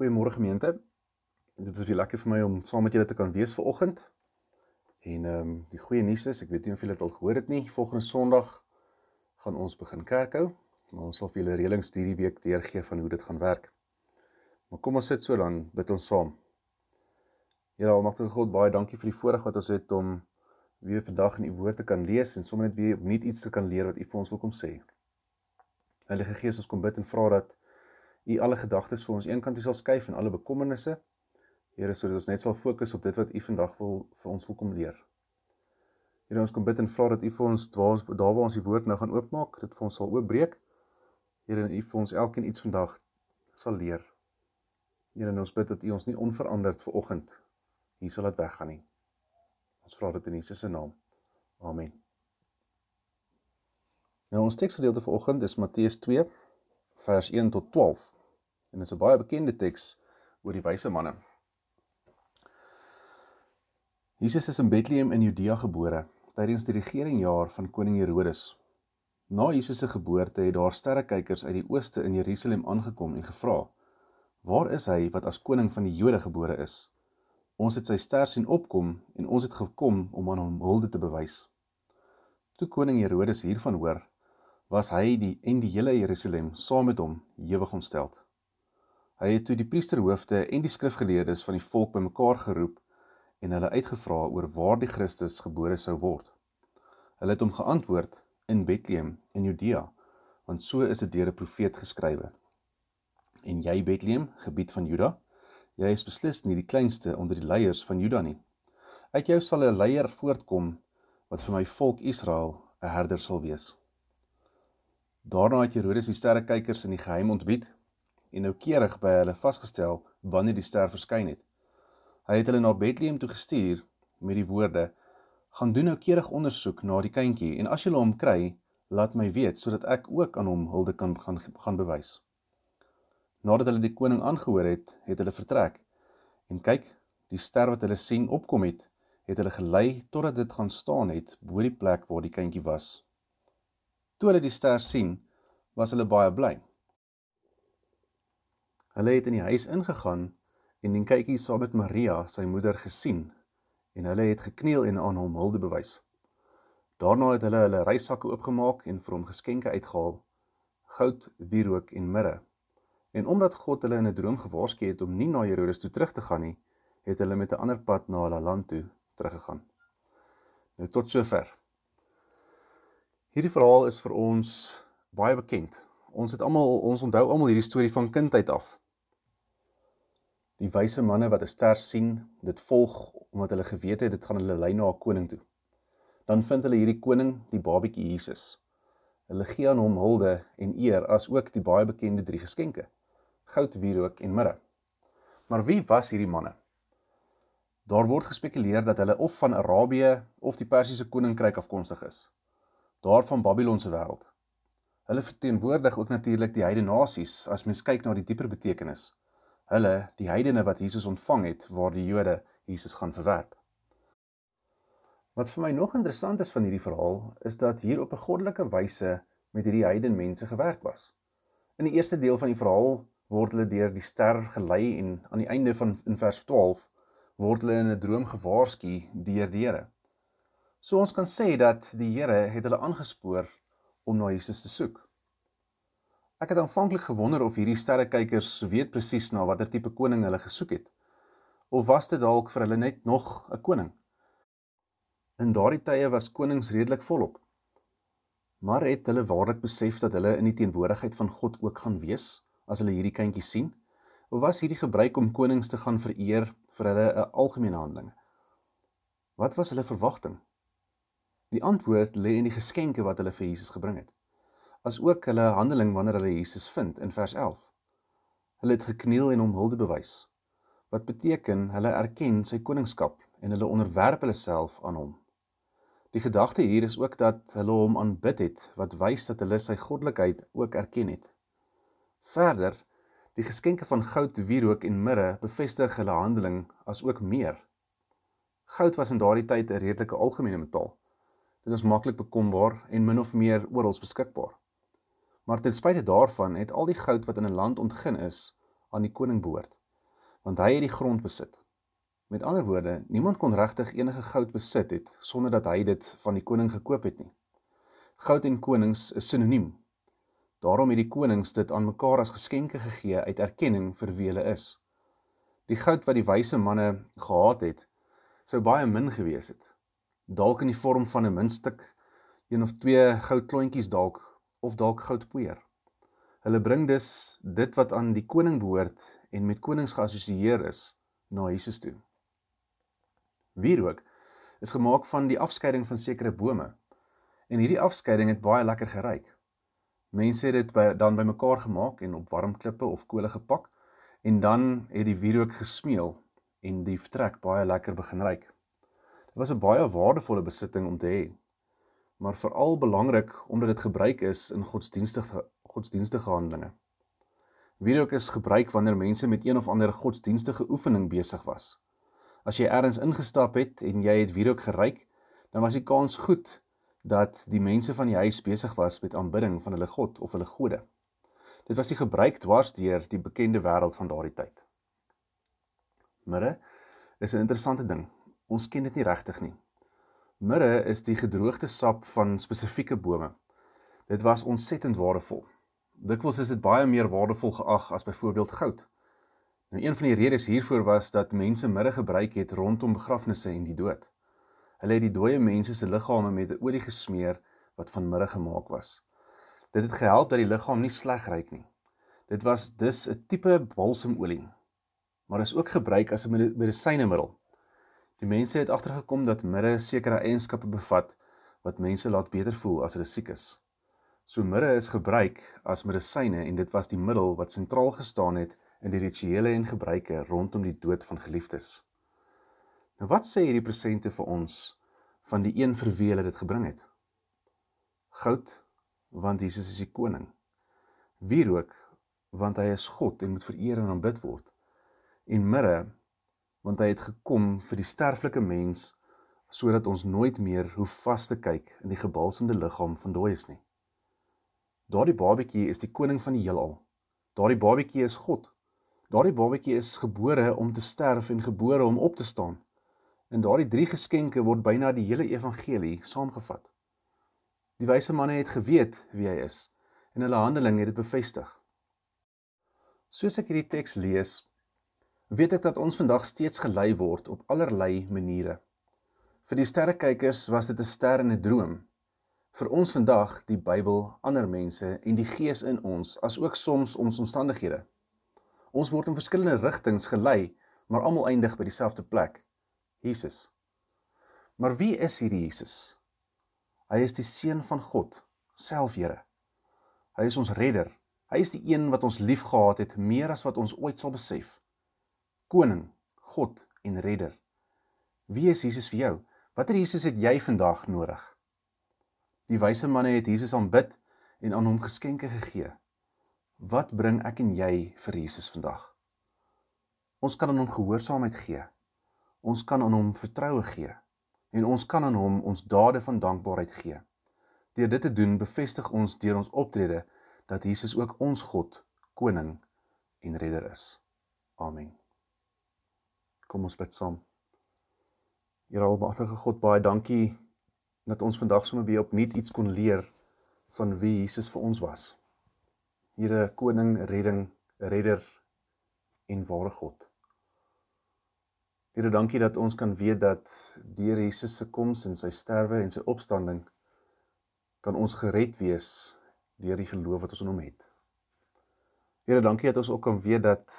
Goeiemôre gemeente. Dit is weer lekker vir my om saam met julle te kan wees vanoggend. En ehm um, die goeie nuus is, ek weet nie of julle dit al gehoor het nie, volgende Sondag gaan ons begin kerk hou. Maar ons sal vir julle reëlings hierdie week deurgee van hoe dit gaan werk. Maar kom ons sit so dan bid ons saam. Here Almagtige God, baie dankie vir die voorreg wat ons het om weer vandag in u woord te kan lees en sommer net weer opnuut iets te kan leer wat u vir ons wil kom sê. Heilige Gees, ons kom bid en vra dat U alle gedagtes vir ons eenkant toe sal skuif en alle bekommernisse. Here, sodat ons net sal fokus op dit wat U vandag wil vir ons wil kom leer. Here, ons kom bid en vra dat U vir ons waar daar waar ons die woord nou gaan oopmaak, dit vir ons sal oopbreek. Here, en U vir ons elkeen iets vandag sal leer. Here, ons bid dat U ons nie onveranderd vir oggend hier sal laat weggaan nie. Ons vra dit in Jesus se naam. Amen. Nou ons teksgedeelte vir oggend is Matteus 2 vers 1 tot 12. En dit is 'n baie bekende teks oor die wyse manne. Jesus is in Bethlehem in Judea gebore tydens die regeringjaar van koning Herodes. Na Jesus se geboorte het daar sterrekykers uit die ooste in Jerusalem aangekom en gevra: "Waar is hy wat as koning van die Jode gebore is? Ons het sy ster sien opkom en ons het gekom om aan hom hulde te bewys." Toe koning Herodes hiervan hoor, was hy die en die hele Jerusalem saam met hom ewig ontstel. Hy het toe die priesterhoofde en die skrifgeleerdes van die volk bymekaar geroep en hulle uitgevra oor waar die Christus gebore sou word. Hulle het hom geantwoord in Bethlehem in Judea, want so is dit deur 'n profeet geskrywe. En jy Bethlehem, gebied van Juda, jy is beslis nie die kleinste onder die leiers van Juda nie. Uit jou sal 'n leier voortkom wat vir my volk Israel 'n herder sal wees. Daarna het Herodes die sterrekykers in die geheim ontbied en noukeurig by hulle vasgestel wanneer die ster verskyn het. Hy het hulle na Bethlehem toe gestuur met die woorde: "Gaan doen noukeurig ondersoek na die kindjie en as julle hom kry, laat my weet sodat ek ook aan hom hulde kan gaan gaan bewys." Nadat hulle die koning aangehoor het, het hulle vertrek. En kyk, die ster wat hulle sien opkom het, het hulle gelei totdat dit gaan staan het bo die plek waar die kindjie was. Toe hulle die ster sien, was hulle baie bly. Hulle het in die huis ingegaan en die kykie saam met Maria, sy moeder, gesien en hulle het gekniel en aan hom hulde bewys. Daarna het hulle hulle reissakke oopgemaak en vir hom geskenke uitgehaal: goud, wierook en mirre. En omdat God hulle in 'n droom gewaarsku het om nie na Herodes toe terug te gaan nie, het hulle met 'n ander pad na hulle land toe teruggegaan. Nou tot sover. Hierdie verhaal is vir ons baie bekend. Ons het almal ons onthou almal hierdie storie van kindheid af. Die wyse manne wat 'n ster sien, dit volg omdat hulle geweet het dit gaan hulle lei na 'n koning toe. Dan vind hulle hierdie koning, die babietjie Jesus. Hulle gee aan hom hulde en eer as ook die baie bekende drie geskenke: goud, wierook en mirre. Maar wie was hierdie manne? Daar word gespekuleer dat hulle of van Arabië of die Persiese koninkryk afkomstig is daarvan Babylon se wêreld. Hulle verteenwoordig ook natuurlik die heidene nasies as mens kyk na die dieper betekenis. Hulle, die heidene wat Jesus ontvang het waar die Jode Jesus gaan verwerp. Wat vir my nog interessant is van hierdie verhaal is dat hier op 'n goddelike wyse met hierdie heidene mense gewerk was. In die eerste deel van die verhaal word hulle deur die ster gelei en aan die einde van in vers 12 word hulle in 'n droom gewaarsku deur die Here. So ons kan sê dat die Here het hulle aangespoor om na Jesus te soek. Ek het aanvanklik gewonder of hierdie sterrekykers weet presies na watter tipe koning hulle gesoek het. Of was dit dalk vir hulle net nog 'n koning? In daardie tye was konings redelik volop. Maar het hulle waarlik besef dat hulle in die teenwoordigheid van God ook gaan wees as hulle hierdie kindjie sien? Of was hierdie gebruik om konings te gaan vereer vir hulle 'n algemene handeling? Wat was hulle verwagting? Die antwoord lê in die geskenke wat hulle vir Jesus gebring het. As ook hulle handeling wanneer hulle Jesus vind in vers 11. Hulle het gekniel en hom hulde bewys. Wat beteken hulle erken sy koningskap en hulle onderwerp hulle self aan hom. Die gedagte hier is ook dat hulle hom aanbid het wat wys dat hulle sy goddelikheid ook erken het. Verder, die geskenke van goud, wierook en mirre bevestig hulle handeling as ook meer. Goud was in daardie tyd 'n redelike algemene metaal. Dit is maklik bekombaar en min of meer oral beskikbaar. Maar ten spyte daarvan het al die goud wat in 'n land ontgin is, aan die koning behoort want hy het die grond besit. Met ander woorde, niemand kon regtig enige goud besit het sonder dat hy dit van die koning gekoop het nie. Goud en konings is sinoniem. Daarom het die konings dit aan mekaar as geskenke gegee uit erkenning vir wie hulle is. Die goud wat die wyse manne gehad het, sou baie min gewees het. Dalk in die vorm van 'n muntstuk, een of twee goudklontjies dalk of dalk goudpoeier. Hulle bring dus dit wat aan die koning behoort en met konings geassosieer is na Jesus toe. Wierook is gemaak van die afskeiding van sekere bome. En hierdie afskeiding het baie lekker geruik. Mense het dit by, dan bymekaar gemaak en op warm klippe of kole gepak en dan het die wierook gesmeel en die vertrek baie lekker begin ruik. Dit was 'n baie waardevolle besitting om te hê. Maar veral belangrik omdat dit gebruik is in godsdienstige godsdienstige handelinge. Wierook is gebruik wanneer mense met een of ander godsdienstige oefening besig was. As jy ergens ingestap het en jy het wierook geruik, dan was die kans goed dat die mense van die huis besig was met aanbidding van hulle God of hulle gode. Dit was die gebruik dwars deur die bekende wêreld van daardie tyd. Mirre is 'n interessante ding. Ons ken dit nie regtig nie. Mirre is die gedroogde sap van spesifieke bome. Dit was ontsettend waardevol. Dikwels is dit baie meer waardevol geag as byvoorbeeld goud. Nou een van die redes hiervoor was dat mense mirre gebruik het rondom begrafnisse en die dood. Hulle het die dooie mense se liggame met 'n olie gesmeer wat van mirre gemaak was. Dit het gehelp dat die liggaam nie sleg ruik nie. Dit was dus 'n tipe balsemolie, maar is ook gebruik as 'n medisynemiddel. Die mense het agtergekom dat mirre sekere eienskappe bevat wat mense laat beter voel as hulle siek is. So mirre is gebruik as medisyne en dit was die middel wat sentraal gestaan het in die rituele en gebruike rondom die dood van geliefdes. Nou wat sê hierdie presente vir ons van die een vir wie hulle dit gebring het? Goud, want Jesus is die koning. Wierook, want hy is God en moet vereer en aanbid word. En mirre, want hy het gekom vir die sterflike mens sodat ons nooit meer hoef vas te kyk in die gebalsemde liggaam van dooies nie. Daardie babatjie is die koning van die heelal. Daardie babatjie is God. Daardie babatjie is gebore om te sterf en gebore om op te staan. In daardie drie geskenke word byna die hele evangelie saamgevat. Die wyse manne het geweet wie hy is en hulle handeling het dit bevestig. Soos ek hierdie teks lees, weet ek dat ons vandag steeds gelei word op allerlei maniere. Vir die sterrekykers was dit 'n ster in 'n droom. Vir ons vandag, die Bybel, ander mense en die Gees in ons, asook soms ons omstandighede. Ons word in verskillende rigtings gelei, maar almal eindig by dieselfde plek. Jesus. Maar wie is hierdie Jesus? Hy is die seun van God, self Here. Hy is ons redder. Hy is die een wat ons liefgehad het meer as wat ons ooit sal besef. Koning, God en redder. Wie is Jesus vir jou? Watter Jesus het jy vandag nodig? Die wyse manne het Jesus aanbid en aan hom geskenke gegee. Wat bring ek en jy vir Jesus vandag? Ons kan aan hom gehoorsaamheid gee. Ons kan aan hom vertroue gee en ons kan aan hom ons dade van dankbaarheid gee. Deur dit te doen, bevestig ons deur ons optrede dat Jesus ook ons God, koning en redder is. Amen. Kom ons bid saam. Here Almagtige God, baie dankie dat ons vandag sommer weer opnuut iets kon leer van wie Jesus vir ons was. Here koning, redding, redder en ware God. Here, dankie dat ons kan weet dat deur Jesus se koms en sy sterwe en sy opstanding kan ons gered wees deur die geloof wat ons in hom het. Here, dankie dat ons ook kan weet dat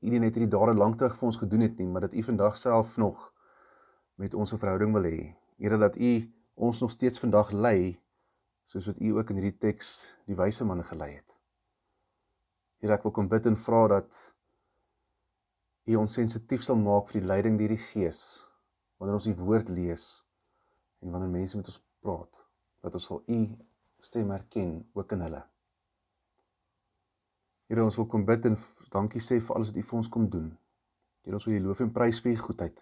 U nie net hierdie dare lank terug vir ons gedoen het nie, maar dat U vandag self nog met ons 'n verhouding wil hê. Here, dat U ons nog steeds vandag lei soos wat U ook in hierdie teks die wyse manne gelei het. Here, ek wil kom bid en vra dat U ons sensitief sal maak vir die leiding deur die Gees wanneer ons die woord lees en wanneer mense met ons praat dat ons sal U stem herken ook in hulle. Here ons wil kom bid en dankie sê vir alles wat U vir ons kom doen. Here ons wil U loof en prys vir U goedheid.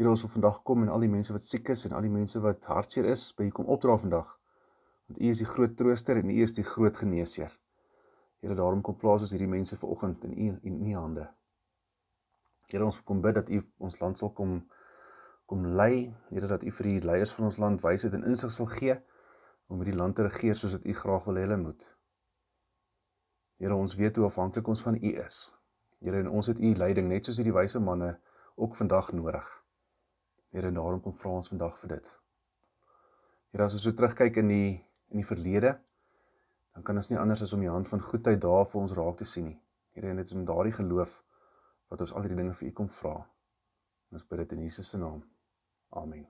Here ons wil vandag kom en al die mense wat siek is en al die mense wat hartseer is, by U kom opdra vandag. Want U is die groot trooster en U is die groot geneesheer. Here daarom kom plaas ons hierdie mense vanoggend in U in U hande. Here ons kom bid dat U ons land sal kom kom lei, Here dat U vir die leiers van ons land wysheid en insig sal gee om hierdie land te regeer soos wat U graag wil hê hulle moet. Here ons weet hoe afhanklik ons van U is. Here en ons het U leiding net soos hierdie wyse manne ook vandag nodig. Here en daarom kom vra ons vandag vir dit. Here as ons so terugkyk in die in die verlede, dan kan ons nie anders as om die hand van goedheid daar vir ons raak te sien nie. Here en dit is om daardie geloof wat ons al hierdie dinge vir U kom vra. Ons bid dit in Jesus se naam. Amen.